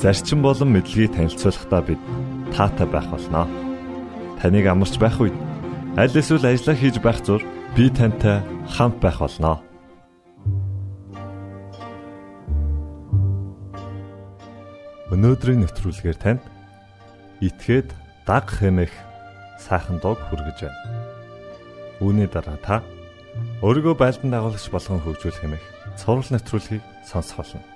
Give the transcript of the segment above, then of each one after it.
зарчим болон мэдлэгийг танилцуулахдаа бид таатай байх болноо. Таныг амарч байх үед аль эсвэл ажиллаа хийж байх зур би тантай хамт байх болноо. Өнөөдрийн нэвтрүүлгээр танд итгээд даг хэмэх сайхан дог хүргэж байна. Үүний дараа та өөрийгөө байлдан дагуулагч болгон хөгжүүлэх хэмэх цовруул нэвтрүүлгийг сонсох болно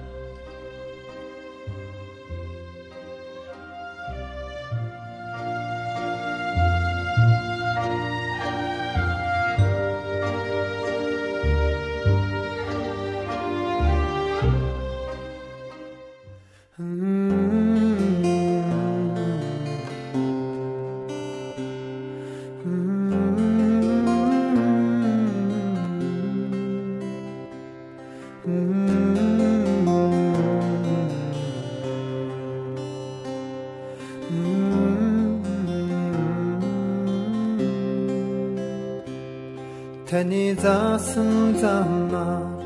Таны заасан замаар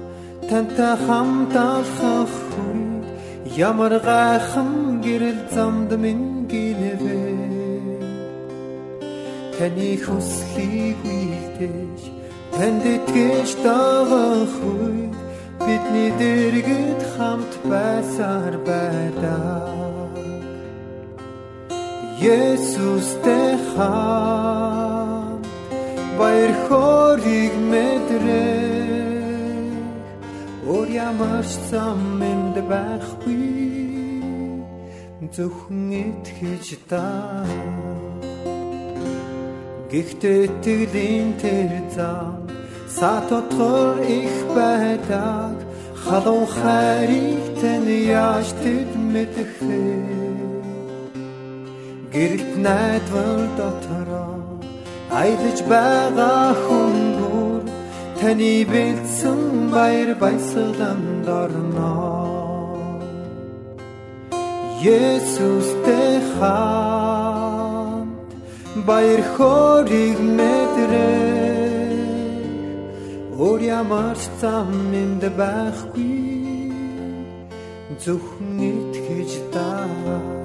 тантай хамт алхах үед ямар гайхан гэрэл замд минь гинэвэ Таны хүслийг үйлдэж танд итгэж дагах үед бидний дэргэд хамт байсаар байдаа Есүстэй хаа баяр хориг мэдрээ Ор ямар ч зам энд байхгүй. Зөвхөн итгэж та. Гэхдээ тэглийн тэр зам сатотгор их байдаг. Халуун хайрыг тань яаж тэд мэдэх Гэрэлт найдвар дотороо аялаж байгаа хүн бүр таны бэлдсэн баяр баясгаланд орно. Есүстэй хамт баяр хориг мэдрээ Өөр ямар ч зам энд байхгүй зөвхөн итгэж даа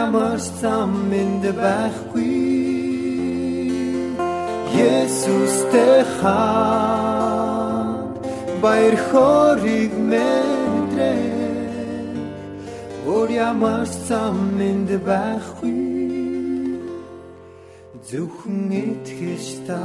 ямар ч зам энд байхгүй. Есүстэй хаа баяр хориг мэдрээ Өөр ямар ч зам энд байхгүй. Зөвхөн итгэж та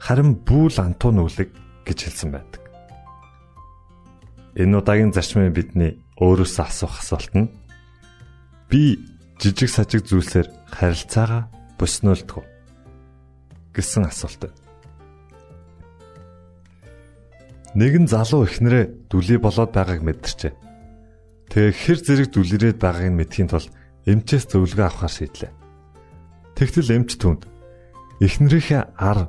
харин бүү лантуун нүглэг гэж хэлсэн байдаг. Энэ удаагийн зарчмын бидний өөрөөсөө асуух асуулт нь би жижиг сажиг зүйлсээр харилцаагаа боснолдгоо гэсэн асуулт. Нэгэн залуу ихнэрээ дүлий болоод байгааг мэдэрчээ. Тэгээ хэр зэрэг дүлэрээд байгааг нь мэдхийн тулд эмчээс зөвлөгөө авахар шийдлээ. Тэгтэл эмч түнд эхнэрийнхээ ар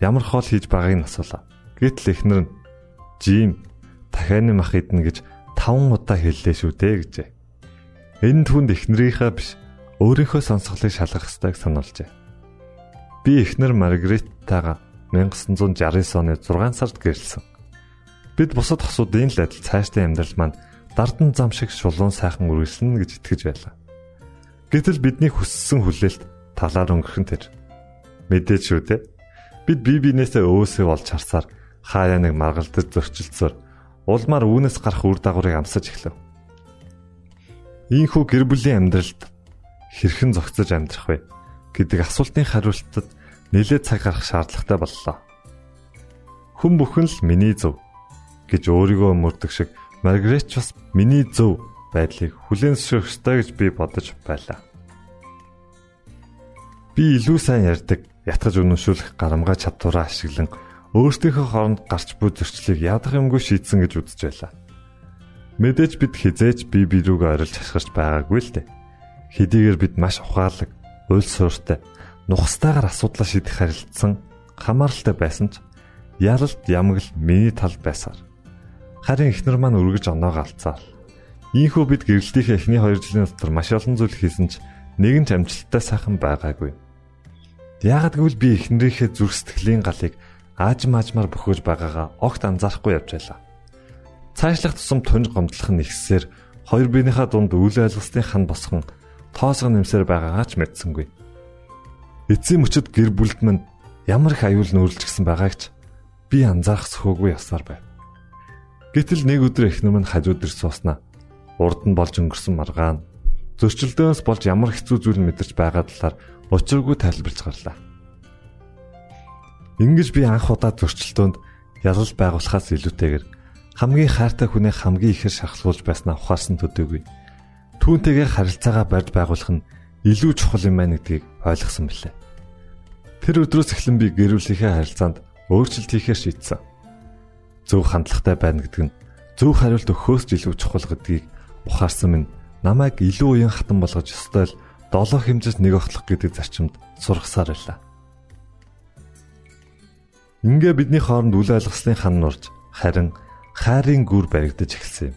ямар хоол хийж байгааг нь асуулаа. Гэтэл эхнэр нь "Жим, дахианы мах идэнэ" гэж 5 удаа хэллээ шүү дээ гэжээ. Энэ түнд эхнэрийнхээ биш өөрийнхөө сонсголыг шалгах ёстойг сануулжээ. Би эхнэр Маргариттайгаа 1969 оны 6 сард гэрлсэн. Бид бусад хосуудын л адил цаашдын амьдрал маань дардан зам шиг шулуун сайхан үргэлжлэнэ гэж итгэж байлаа. Гэтэл бидний хүссэн хүлээлт талаар өнгөрөх нь тэр. Мэдээж шүү дээ. Бид бие биенээсээ өөсөө олж харсаар хаяа нэг маргалдаж зөрчилдсөөр улмаар үүнээс гарах үр дагаврыг амсаж эхлэв. Ийхүү гэр бүлийн амьдралд хэрхэн зохицож амьдрах вэ гэдэг асуултын хариултад нэлээд цаг гарах шаардлагатай боллоо. Хүн бүхэн л миний зөв гэж өөрийгөө мөрдөг шиг Маргаret бас миний зөв байдлыг хүлээн зөвшөөрөх ёстой гэж би бодож байлаа. Би илүү сайн ярьдаг, ятгаж үнэмшүүлэх гарамгаа чадвараа ашиглан өөрсдийнхөө хооронд гарч буй зөрчлийг ядах юмгүй шийдсэн гэж үзэж байлаа. Мэдээж бид хизээж бие биерүүгээ орилж хашгирч байгаагүй л дээ. Хэдийгээр бид маш ухаалаг, уйл сууртай, нухастайгаар асуудлаа шийдэх харилцсан хамааралтай байсан ч ялалт ямагл миний тал байсаар Харин эхнэр маань өргөж оноогоо алцаал. Ийхүү бид гэрэлтийнхээ эхний 2 жилийн дотор маш олон зүйл хийсэн ч нэгэн ч амжилттай сайхан байгаагүй. Яагад гэвэл би эхнэрийнхээ зүрх сэтгэлийн галыг ааж маажмаар бөхөөж байгаагаа огт анзаарахгүй явж байлаа. Цаашлах тусам тунж гомдлох нь ихсээр хоёр биенийхээ дунд үйл ойлголтын хан босгон тоосго нэмсээр байгаагаа ч мэдсэнгүй. Эцсийн мөчөд гэр бүлд минь ямар их аюул нөөрлж гисэн байгаагч би анзаарах сөхөөгүй явсаар байв. Гэтэл нэг өдөр эхнэр минь хажууд ирж сууснаа. Урд нь болж өнгөрсөн маргаан зөрчилдөөс болж ямар хэцүү зүйл мэдэрч байгаа талаар учиргүй тайлбарлаж гарлаа. Ингиж би анх удаа зөрчилдөөнд ялал байгуулахаас илүүтэйгээр хамгийн хайртай хүнээ хамгийн ихээр шахалгуулж байснаа ухаарсан төдийгүй. Түүнтэйгээ харилцаагаа барьж байгуулах нь илүү чухал юм байна гэдгийг ойлгосон билээ. Тэр өдрөөс эхлэн би гэр бүлийнхээ харилцаанд өөрчлөлт хийхээр шийдсэн зөв хандлагатай байна гэдэг нь зөв хариулт өгөхөөс илүү чухал гэдгийг ухаарсан минь намайг илүү уян хатан болгож ёстой л долоо хэмжээс нэг охлох гэдэг зарчимд сургасаар байлаа. Ингээ бидний хооронд үл ойлгослын хан нурж харин хайрын гүр баригдаж эхэлсэн юм.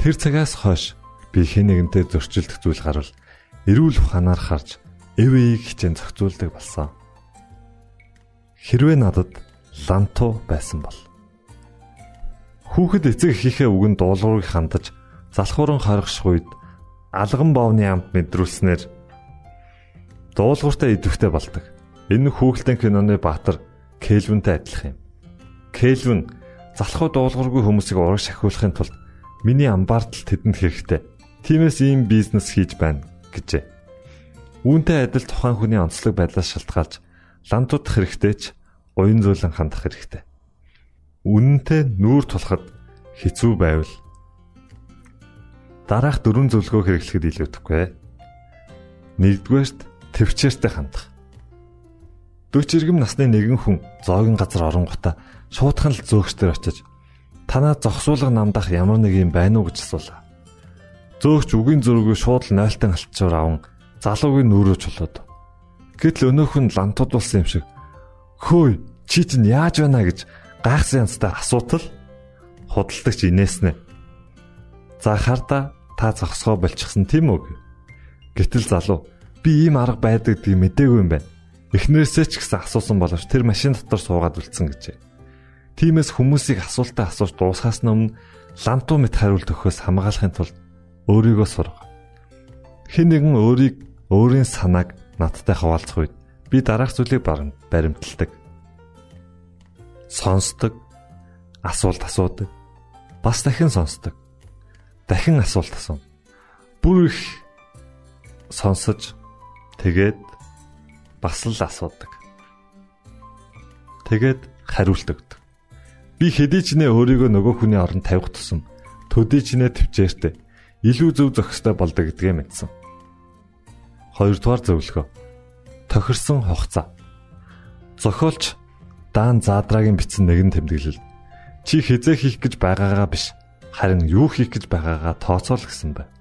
Тэр цагаас хойш би хэн нэгэнтэй зөрчилдөх зүйл гарвал эрүүл ухаанаар харж эвэйг хичээн зохицуулдаг болсон. Хэрвээ надад ланту байсан бол Хүүхэд эцэг эхийнхээ үгэнд дуулуурыг хандаж залхууран хоригших үед алган боовны амт мэдрүүлснээр дуулууртай идэвхтэй болдог. Энэ хүүхэлдэйн киноны баатар Кельвинтэй адилхан юм. Кельвин залхуу дуулуургүй хүмүүсийг ураг шахиулахын тулд миний амбаартал тэдэнд хэрэгтэй. Тиймээс ийм бизнес хийж байна гэжээ. Үүнтэй адил тухайн хүний онцлог байдлаас шалтгаалж лантуудах хэрэгтэй ч уян зөөлөн хандах хэрэгтэй үнэнтэй нүүр тулахад хэцүү байвал дараах дөрвөн зөвлөгөө хэрэглэхэд илүүдэхгүй. Нэгдүгээрт төвчээртэй хандах. 40 иргэм насны нэгэн хүн зоогийн газар оронгота шуудхан л зөөгчдөр очиж танаа зогсуулга намдах ямар нэг юм байна уу гэж асуулаа. Зөөгч үгийн зөрүүг шууд л нойлтон алтчуур аван залуугийн нүрөө чулууд. Гэтэл өнөөх нь лантуудулсан юм шиг хөөе чи чинь яаж байна гэж гайхсан янзтай асуутал худалдагч инээснэ. За харда та зогсгоо болчихсон тийм үү? Гэтэл залуу би ийм арга байдаг гэдгийг мэдээгүй юм байна. Эхнэрээсээ ч гэсэн асуусан боловч тэр машин дотор суугаад үлдсэн гэжээ. Тимээс хүмүүсийг асуултаа асууж дуусгаас өмнө лантуу мэт хариулт өгөхөөс хамгаалахын тулд өөрийгөө сурга. Хэн нэгэн өөрийг өөрийн санааг надтай хаваалцах үед би дараах зүйлийг баримталдаг. Сонсдог, асуулт асуудаг, бас дахин сонсдог. Дахин асуулт асууна. Бүр их сонсож тэгээд бас л асуудаг. Тэгээд хариулт өгдөг. Би хэдий ч нэ өөрийгөө нөгөө хүний оронд тавих тусам төдий ч нэ төвчээртэй илүү зөв зохистой болдог гэдгээ мэдсэн. Хоёрдугаар зөвлөгөө. Тохирсон хугацаа. Зохиолч Даан Заадрагийн бичсэн нэгэн тэмдэглэл. Чи хизээ хийх гэж байгаагаа биш, харин юу хийх гэж байгаагаа тооцоол гэсэн байна.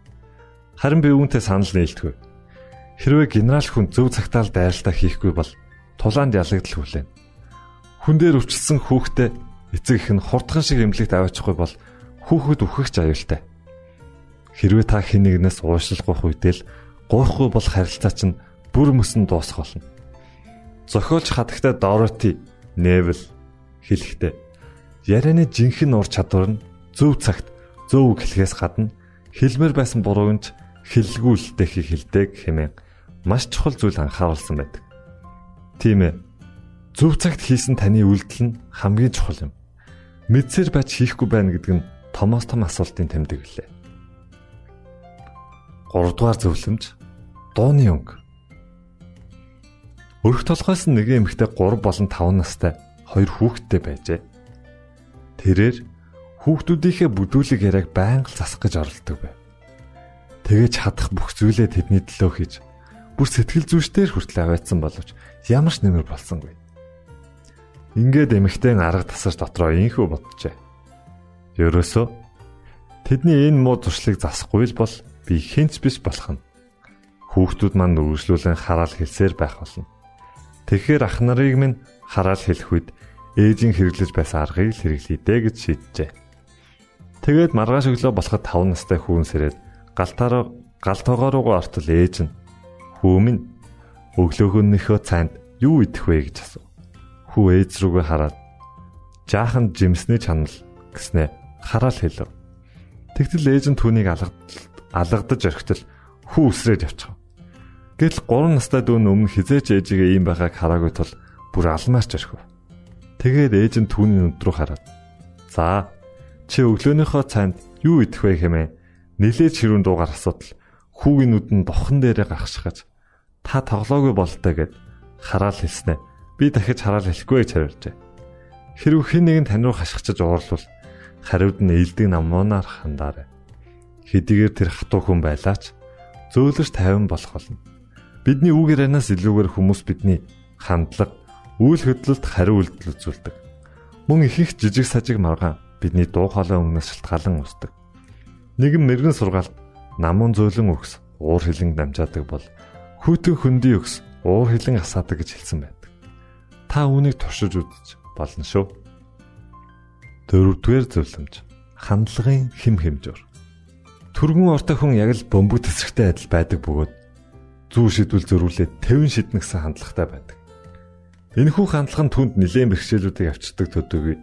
Харин би үүнтэй санал нийлдэв. Хэрвээ генерал хүн зөв цагтаа л дайралтаа хийхгүй бол тулаанд ялагдал хүлээн. Хүн дээр өвчлсөн хүүхдээ эцэг их нь хурдхан шиг эмнэлэгт аваачихгүй бол хүүхэд үхэгч аюултай. Хэрвээ та хэн нэгнээс уушлах үедээ л Гуйхгүй бол харилцаа чинь бүр мөсөн дуусах болно. Зохиолч хатагтай Дороти Невил хэлэхдээ ярианы жинхэнэ ур чадвар нь зөв цагт зөв үг хэлхээс гадна хэлмээр байсан буруунд хэллгүүлтэхийг хэлдэг хэмээн маш чухал зүйл анхааруулсан байдаг. Тийм ээ. Зөв цагт хийсэн таны үйлдэл нь хамгийн чухал юм. Мэдсээр байж хийхгүй байна гэдэг нь томоос том асуултын тэмдэг лээ. 3 дугаар зөвлөмж дууны өнгө. Өрх толгоос нэг эмэгтэй 3 болон 5 настай хоёр хүүхэдтэй байжээ. Тэрээр хүүхдүүдийнхээ бүдүүлэг яриаг байнга засах гэж оролдог байв. Тэгэж чадах бүх зүйлээ тэдний төлөө хийж бүр сэтгэл зүйчдэр хүртэл аваадсан боловч ямар ч нэмэр болсонгүй. Ингээд эмэгтэй арга тасар дотроо инхүү боджээ. Ерөөсөө тэдний энэ муу зуршлыг засахгүй л бол би хинч биш болох нь хүүхдүүд манд үргэлжлүүлэн хараал хэлсээр байх болно. Тэгэхээр ах нарыг минь хараал хэлэх үед ээжийн хэрэглэж байсан аргыг л хэрэглэе дэ гэж шийджээ. Тэгээд маргааш өглөө болоход 5 настай хүүн сэрээд галтаараа галтоогоо руугаа ортол ээж нь хүү минь өглөөгөнийхөө цайнд юу идэх вэ гэж асуув. Хүү ээж рүүгээ хараад жаахан жимсний чанал гэснээ хараал хэлв. Тэгтэл ээж нь түүнийг алгадаж орхитол хүү үсрээд явчихав. Гэтэл 3 настай дүү өмнө хизээч ээжигээ ийм байгааг хараагүй тул бүр алмаарч орхив. Тэгээд ээж нь түүний нүд рүү хараад "За, чи өглөөнийхөө цайнд юу идэх вэ хэмээн нилээж хэрүүн дуугаар асуудал хүүгийн нүд нь дохон дээрээ гаргашгаж та тоглоогүй болтой гэд хараал хэлснэ. Би дахиж хараал хэлэхгүй гэж хариулжээ. Хэрвээ хэн нэгэн тань руу хашгичж уурлвал хариуд нь ээлдэг намуунаар хандаарай. Хэдийгээр тэр хатуу хүн байлаач зөөлөж тайван болох болно. Бидний үүгээр анаас илүүгээр хүмүүс бидний хандлага, үйл хөдлөлт хариу үйлдэл үзүүлдэг. Мөн их их жижиг сажиг маргаан бидний дуу хоолой өмнөөс шалтгаалan үүсдэг. Нэгэн мэрэгэн сургаалт намун зөөлөн өгс уур хилэн дамжаадаг бол хүйтэн хөндөй өгс уур хилэн асаадаг гэж хэлсэн байдаг. Та үүнийг туршиж үзэж болно шүү. Дөрөвдүгээр зөвлөмж хандлагын хэм хэмжүүр. Төргөн ортой хүн яг л бөмбөг тесрэгтэй адил байдаг бөгөөд зүү шийдвэл зөрүүлээд 50 шиднэ гэсэн хандлагатай байдаг. Энэхүү хандлага нь түнд нэлээд бэрхшээлүүдийг авчирдаг төдийгүй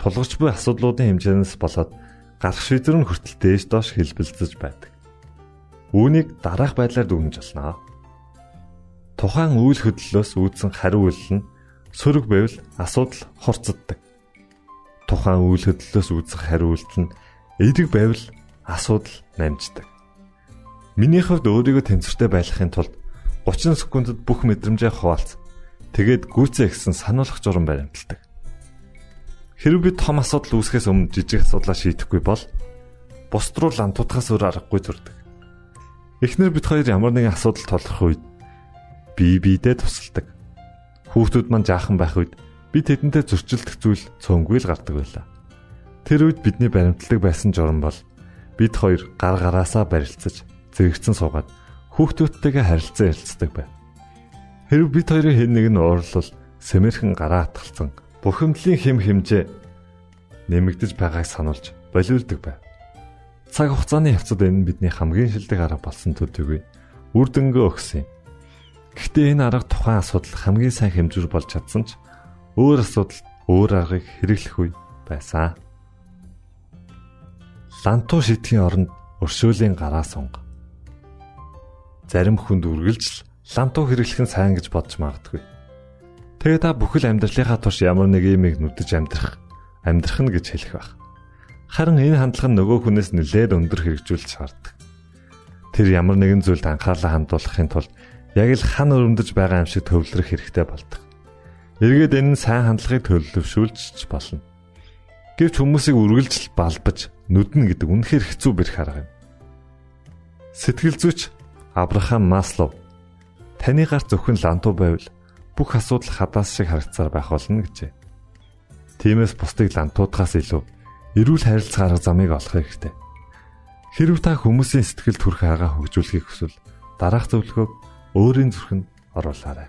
тулгарч буй асуудлуудын хэмжээнээс болоод гарах шийдвэр нь хүртэл дээш доош хэлбэлцэж байдаг. Үүнийг дараах байдлаар дүгнэж болно. Тухайн үйл хөдлөлөөс үүдсэн хариу үйлдэл нь сөрөг байвал асуудал хорцоддаг. Тухайн үйл хөдлөлөөс үүдсэн хариу үйлдэл нь эерэг байвал асуудал намждаг. Миний хувьд өөрийгөө тэнцвэртэй байлгахын тулд 30 секундэд бүх мэдрэмжээ хуваалц. Тэгээд гүйцээ гэсэн сануулгах журам баримталдаг. Хэрвээ би том асуудал үүсгэхээс өмнө жижиг асуудлаа шийдэхгүй бол бусд руу лантуудахаас өөр аргагүй зурдаг. Эхнэр бид хоёр ямар нэгэн асуудал толгох үед бие биедээ тусалдаг. Хүүхдүүд маань жаахан байх үед би тэдэнтэй зөрчилдөх зүйл цөөнгүй л гардаг байлаа. Тэр үед бидний баримтлагдаг байсан журам бол бид хоёр гар гараасаа барилцаж зэрэгцэн суугаад хүүхдүүдтэйгээ харилцан ярилцдаг байв. Хэрв бид хоёрын хэн нэг нь уурлал сэмэрхэн гараа атгалцсан бухимдлын хэм хэмжээ нэмэгдэж байгааг сануулж болиулдаг байв. Цаг хугацааны явцад энэ бидний хамгийн шилдэг арга болсон төдийгүй үр дүнгээ өгсөн юм. Гэхдээ энэ арга тухайн асуудал хамгийн сайн хэмжүүр болж чадсан ч өөр асуудал өөр аргыг хэрэглэх үе байсан. Лантуу шидхийн оронд өршөөлийн гараа сунг. Зарим хүнд үргэлж лантуу хэрэглэх нь сайн гэж бодож магадгүй. Тэгээ та бүхэл амьдралынхаа турш ямар нэг юмыг нүдэж амьдрах, амьдрах нь гэж хэлэх байх. Харин энэ хандлага нь нөгөө хүнээс нэлээд өндөр хэрэгжүүлж шаарддаг. Тэр ямар нэгэн зүйлд анхаарлаа хандуулахын тулд яг л хан өрөмдөж байгаа юм шиг төвлөрөх хэрэгтэй болдог. Эргээд энэ нь сайн хандлагыг төлөвшүүлж болно. Гэвч хүмүүсийг үргэлжл балбаж нүднэ гэдэг үнэхээр хэцүү бэрх арга юм. Сэтгэл зүйч Абрахам Маслов таны гарт зөвхөн лантуу байвал бүх асуудал хадаас шиг харагцаар байх болно гэжээ. Тиймээс бусдыг лантуудахаас илүү эрүүл харилцаа арга замыг олох хэрэгтэй. Хэрв та хүмүүсийн сэтгэл төрх хагаа хөгжүүлэхийг хүсвэл дараах зөвлөгөөг өөрийн зүрхэнд оруулаарай.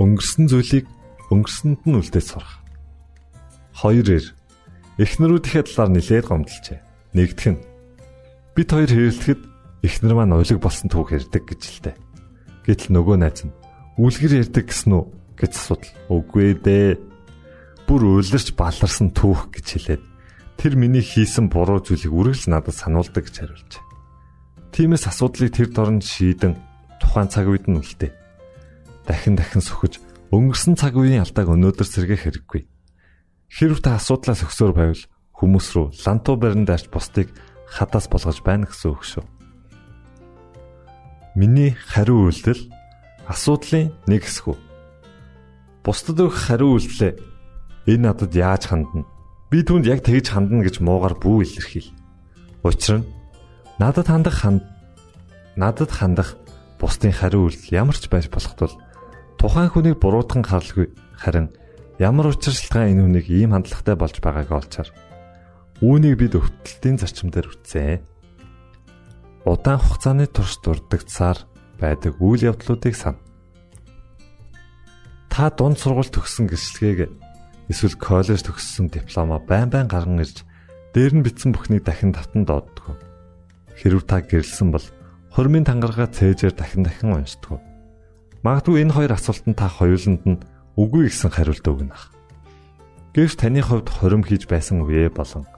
Өнгөрсөн зүйлийг өнгөрсөнд нь үлдээж сурах. Хоёроор эхнэрүүдийнхээ талаар нэлээд гомдолжээ. Нэгдэх нь бид хоёр хэрэлдэхэд эхнэр маань уйлаг болсон түүх ярьдаг гэж л дээ. Гэтэл нөгөө найз нь үлгэр ярьдаг гэсэн үү гэж асуудал. Үгүй дээ бүр уйларч баларсан түүх гэж хэлээд тэр миний хийсэн буруу зүйлийг үргэлж надад сануулдаг гэж хариулж. Тиймээс асуудлыг тэр дорн шийдэн тухайн цаг үед нь үлдээ. Дахин дахин сөхөж өнгөрсөн цаг үеийн алдааг өнөөдөр сэргээх хэрэггүй. Хэрв та асуудлаас өгсөөр байвал хүмүүс рүү лантуу барин даарч бусдыг хадаас болгож байна гэсэн үг шүү. Миний хариу үйлдэл асуудлын нэг хэсэг. Бусдад өгөх хариу үйлдэлээ Энэ надад яаж хандна? Би түүнд яг тэгж хандна гэж муугар бүү илэрхийл. Учир нь надад хандах ханд надад хандах бусдын хариу үйлдэл ямар ч байж болох тул тухайн хүнийг буруутган харлгүй харин ямар учиршилтгаан энэ хүнийг ийм хандлагатай болж байгааг олчаар үүнийг бид өвтөлтийн зарчим дээр үтсэн. Удаан хугацааны турш дурддагцаар байдаг үйл явдлуудыг сан. Та дунд сургууль төгссөн гэрчлэгийг эсвэл коллеж төгссөн дипломоо байн байн гарган ирж дээр нь бичсэн бүхнийг дахин татан дооддог. Хэрв та гэрэлсэн бол хормын тангарага цээжээр дахин дахин уншдаг. Магадгүй энэ хоёр асуултанд та хоёуланд нь үгүй гэсэн хариулт өгнө. Гэвч таны хувьд хорим хийж байсан үе болон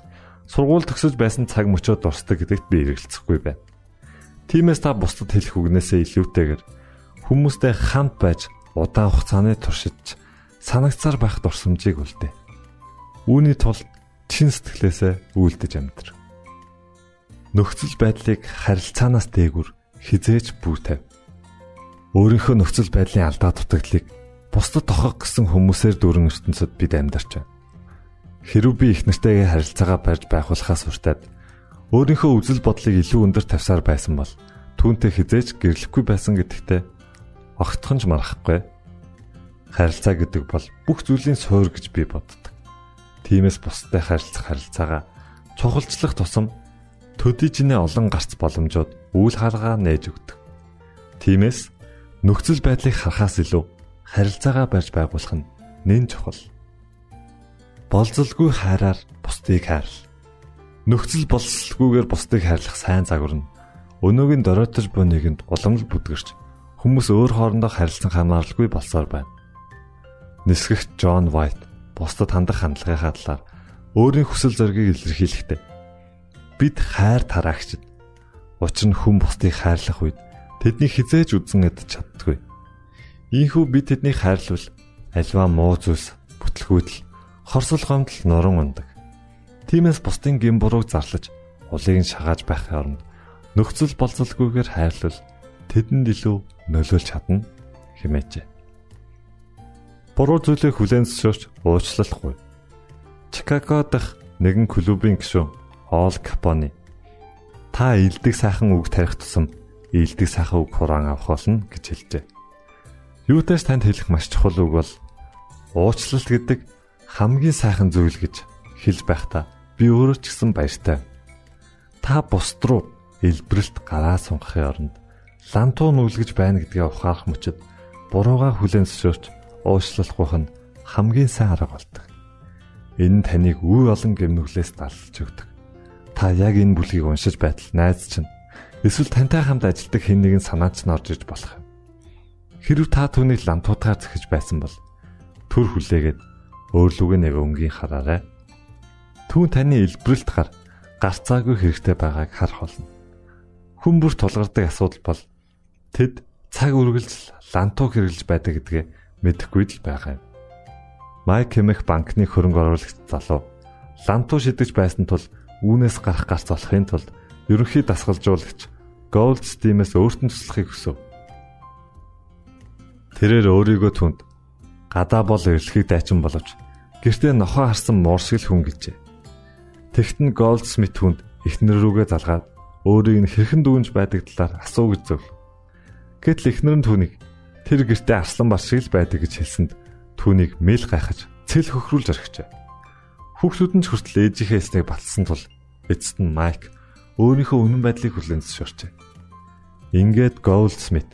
сургууль төгсөж байсан цаг мөчөө дурсдаг гэдэгт би эргэлзэхгүй байна. Тиймээс та бусдад хэлэх үгнээсээ илүүтэйгээр хүмүүстэй хамт байж удаан хугацааны туршиж санагцаар байх дурсамжийг үлдээ. Үүний тулд чин сэтгэлээсээ үйлдэж амьдр. Нөхцөл байдлыг харилцаанаас дээгүр хизээж бүү тавь. Өөрийнхөө нөхцөл байдлын алдаа дутагдлыг бусдад тохох гэсэн хүмүүсээр дүүрэн ертөнцид бид амьдарч байна. Хэрв би их нартайгаа харилцаагаа барьж байхулахаас уртад өөрийнхөө үзэл бодлыг илүү өндөр тавьсаар байсан бол түүнтэй хизээж гэрлэхгүй байсан гэдэгтээ огтхон ч марахгүй. Харилцаа гэдэг бол бүх зүйлийн суурь гэж би боддог. Тиймээс бусдад харилцах харилцаагаа чухалчлах тусам төдийжнээ олон гарц боломжууд үйл харгаа нээж өгдөг. Тиймээс нөхцөл байдлыг харахаас илүү харилцаагаа барьж байгуулах нь нэн чухал. Болзолгүй хайраар бусдыг хайрл. Нөхцөл болцолгүйгээр бусдыг хайрлах сайн загвар нь өнөөгийн доройтож буй нэгэнд уламж бүдгэрч хүмүүс өөр хоорондоо харилцан хамааралгүй болсоор байна. Нисгэгч Джон Вайт бусдад хандах хандлагынхаа талаар өөрийн хүсэл зоригийг илэрхийлэхдээ бид хайр тараагчд учир нь хүн бусдыг хайрлах үед тэдний хизээж үзэн ядч чаддгүй. Ийхүү бид тэднийг хайрлвал альва муу зүйлс бүтлгүүдэл хорсол гомдол нуран ундаг. Тиймээс бусдын гин бурууг зарлаж улыг нь шагааж байхын оронд нөхцөл болцолгүйгээр хайрлал тэдэнд илүү нөлөөлж чадна хэмээжээ. Буруу зүйлийг хүлээн зөвшөөрч уучлахгүй. Чикаго дахь нэгэн клубын гишүүн Ол Капони та илдэг сайхан үг тарих тусам илдэг сайхан үг хураан авах болно гэж хэлжээ. Юутай ч танд хэлэх маш чухал үг бол Уучлалт гэдэг хамгийн сайхан зүйл гэж хэлж байхдаа би өөрөө ч гэсэн баяртай. Та бусд руу илбрэлт гараа сунгахын оронд лантуу нүлгэж байна гэдгээ ухаарах мөчөд бурууга хүлээн зөвшөөрч уушлахгүйх нь хамгийн сайн арга болдог. Энэ таныг үе олон гэмнүглээс далж өгдөг. Та яг энэ бүлгийг уншиж байтал найз чинь эсвэл тантай хамт ажилладаг хэн нэгэн санаач нь орж иж болох юм. Хэрв та түүнийг лантуудаар зөхиж байсан бол төр хүлээгээд өөрлөгөө нэг өнгийн хараарай. Түүн таны илбрэлт гар гарцаагүй хэрэгтэй байгааг харах болно. Хүн бүр тулгардаг асуудал бол тэд цаг үргэлж лантуу хэрэглэж байдаг гэдгээ мэдэхгүй л байгаа юм. Майк Кемэх банкны хөрөнгө оруулагч залуу лантуу шидэж байсан тул үүнээс гарах гарц олохын тулд ерөнхий дасгалжуулагч Goldstein-ээс өөртөө туслахыг хүсв. Тэрээр өөрийгөө түнд гадаа бол эрэлхийг дайчин боловч гэртээ нохоо харсан муур шиг л хүн гэжээ. Тэгт нь Goldsmith хүнд эхнэр рүүгээ залгаад өөрийг нь хэрхэн дүүнж байдаг талаар асуу гэж зөв. Гэтэл эхнэр нь түүнийг тэр гэртээ арслан бар шиг л байдаг гэж хэлсэнд түүнийг мэл гайхаж цэл хөхрүүлж орхижээ. Хүүхдүүд нь ч хүртэл ээжийнхээ эснийг батлсан тул эцэст нь Майк өөрийнхөө үнэн байдлыг хүлээн зөвшөөрчээ. Ингээд Goldsmith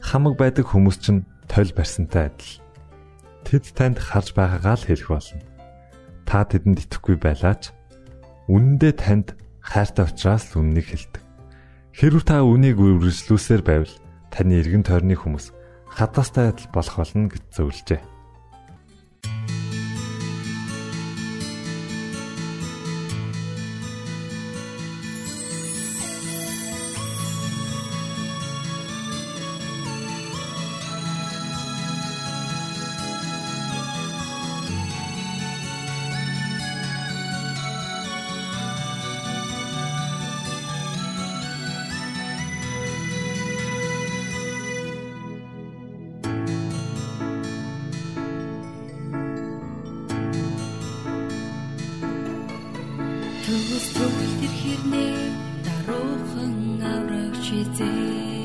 хамаг байдаг хүмүүс чинь тойл барьсантай адил. Тэд танд харж байгаагаа л хэлэх болно. Та тэдэнд итгэхгүй байлаач. Үнэндээ танд хайртай учраас үннийг хэлдэг. Хэрв та үнийг үргэлжлүүлсээр байвал таны эргэн тойрны хүмүүс хадастай адил болох болно гэж зөвлөжээ. Төгс төгөл тэр хэрнээ даруухан аврагч хизээ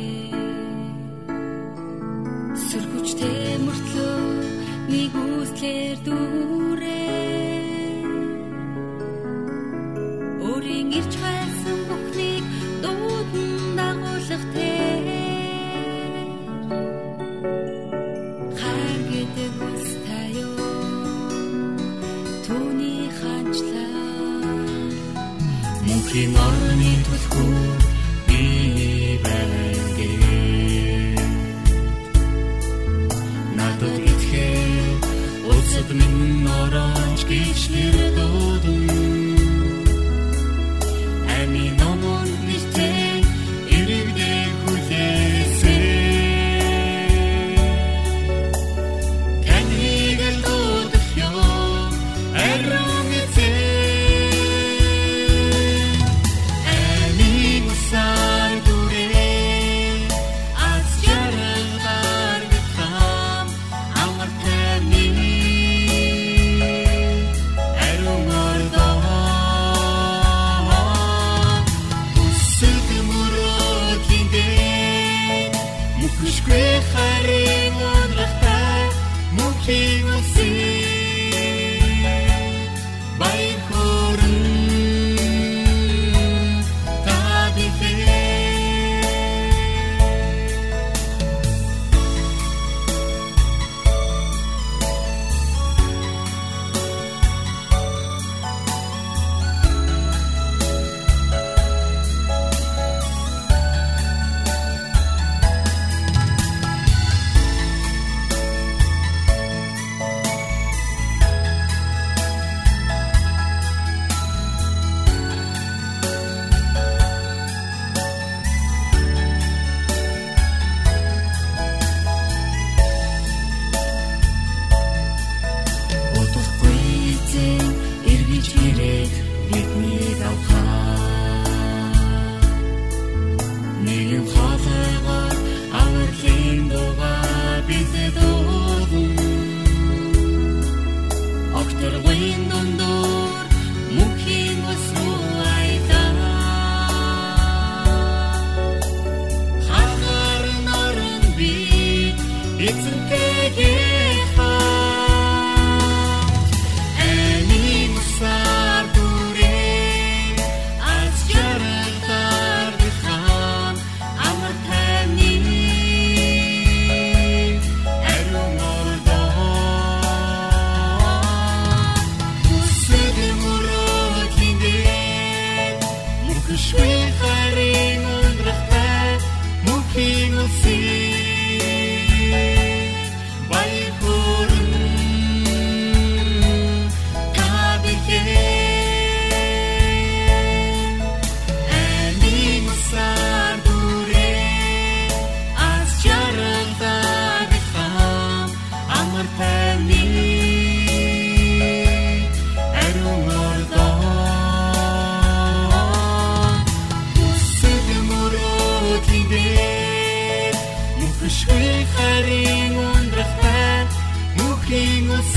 It's a day here.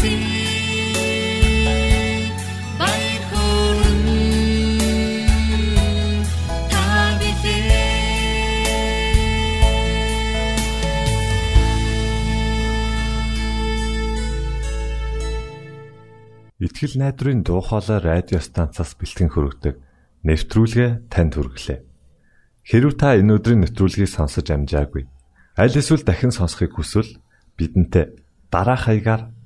Итгэл найдрын дуу хоолой радио станцаас бэлтгэн хөрөгдөг нэвтрүүлгээ танд хүргэлээ. Хэрв та энэ өдрийн нэвтрүүлгийг сонсож амжаагүй аль эсвэл дахин сонсохыг хүсвэл бидэнтэй дараах хаягаар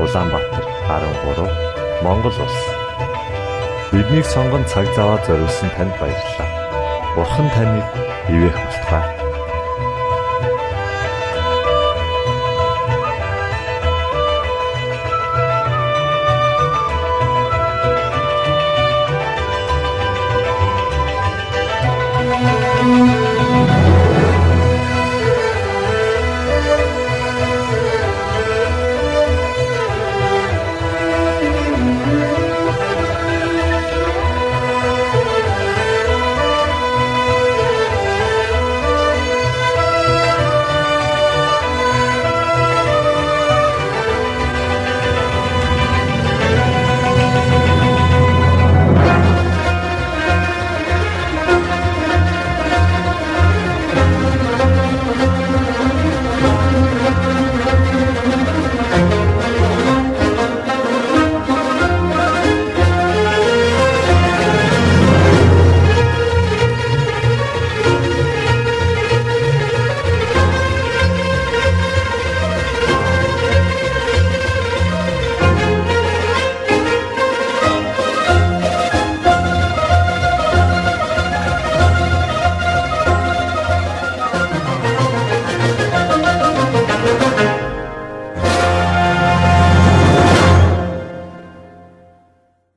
Улаанбаатар 13 Монгол улс Биднийг сонгон цаг зав аваад зориулсан танд баярлалаа. Бурхан таныг ивээх батугай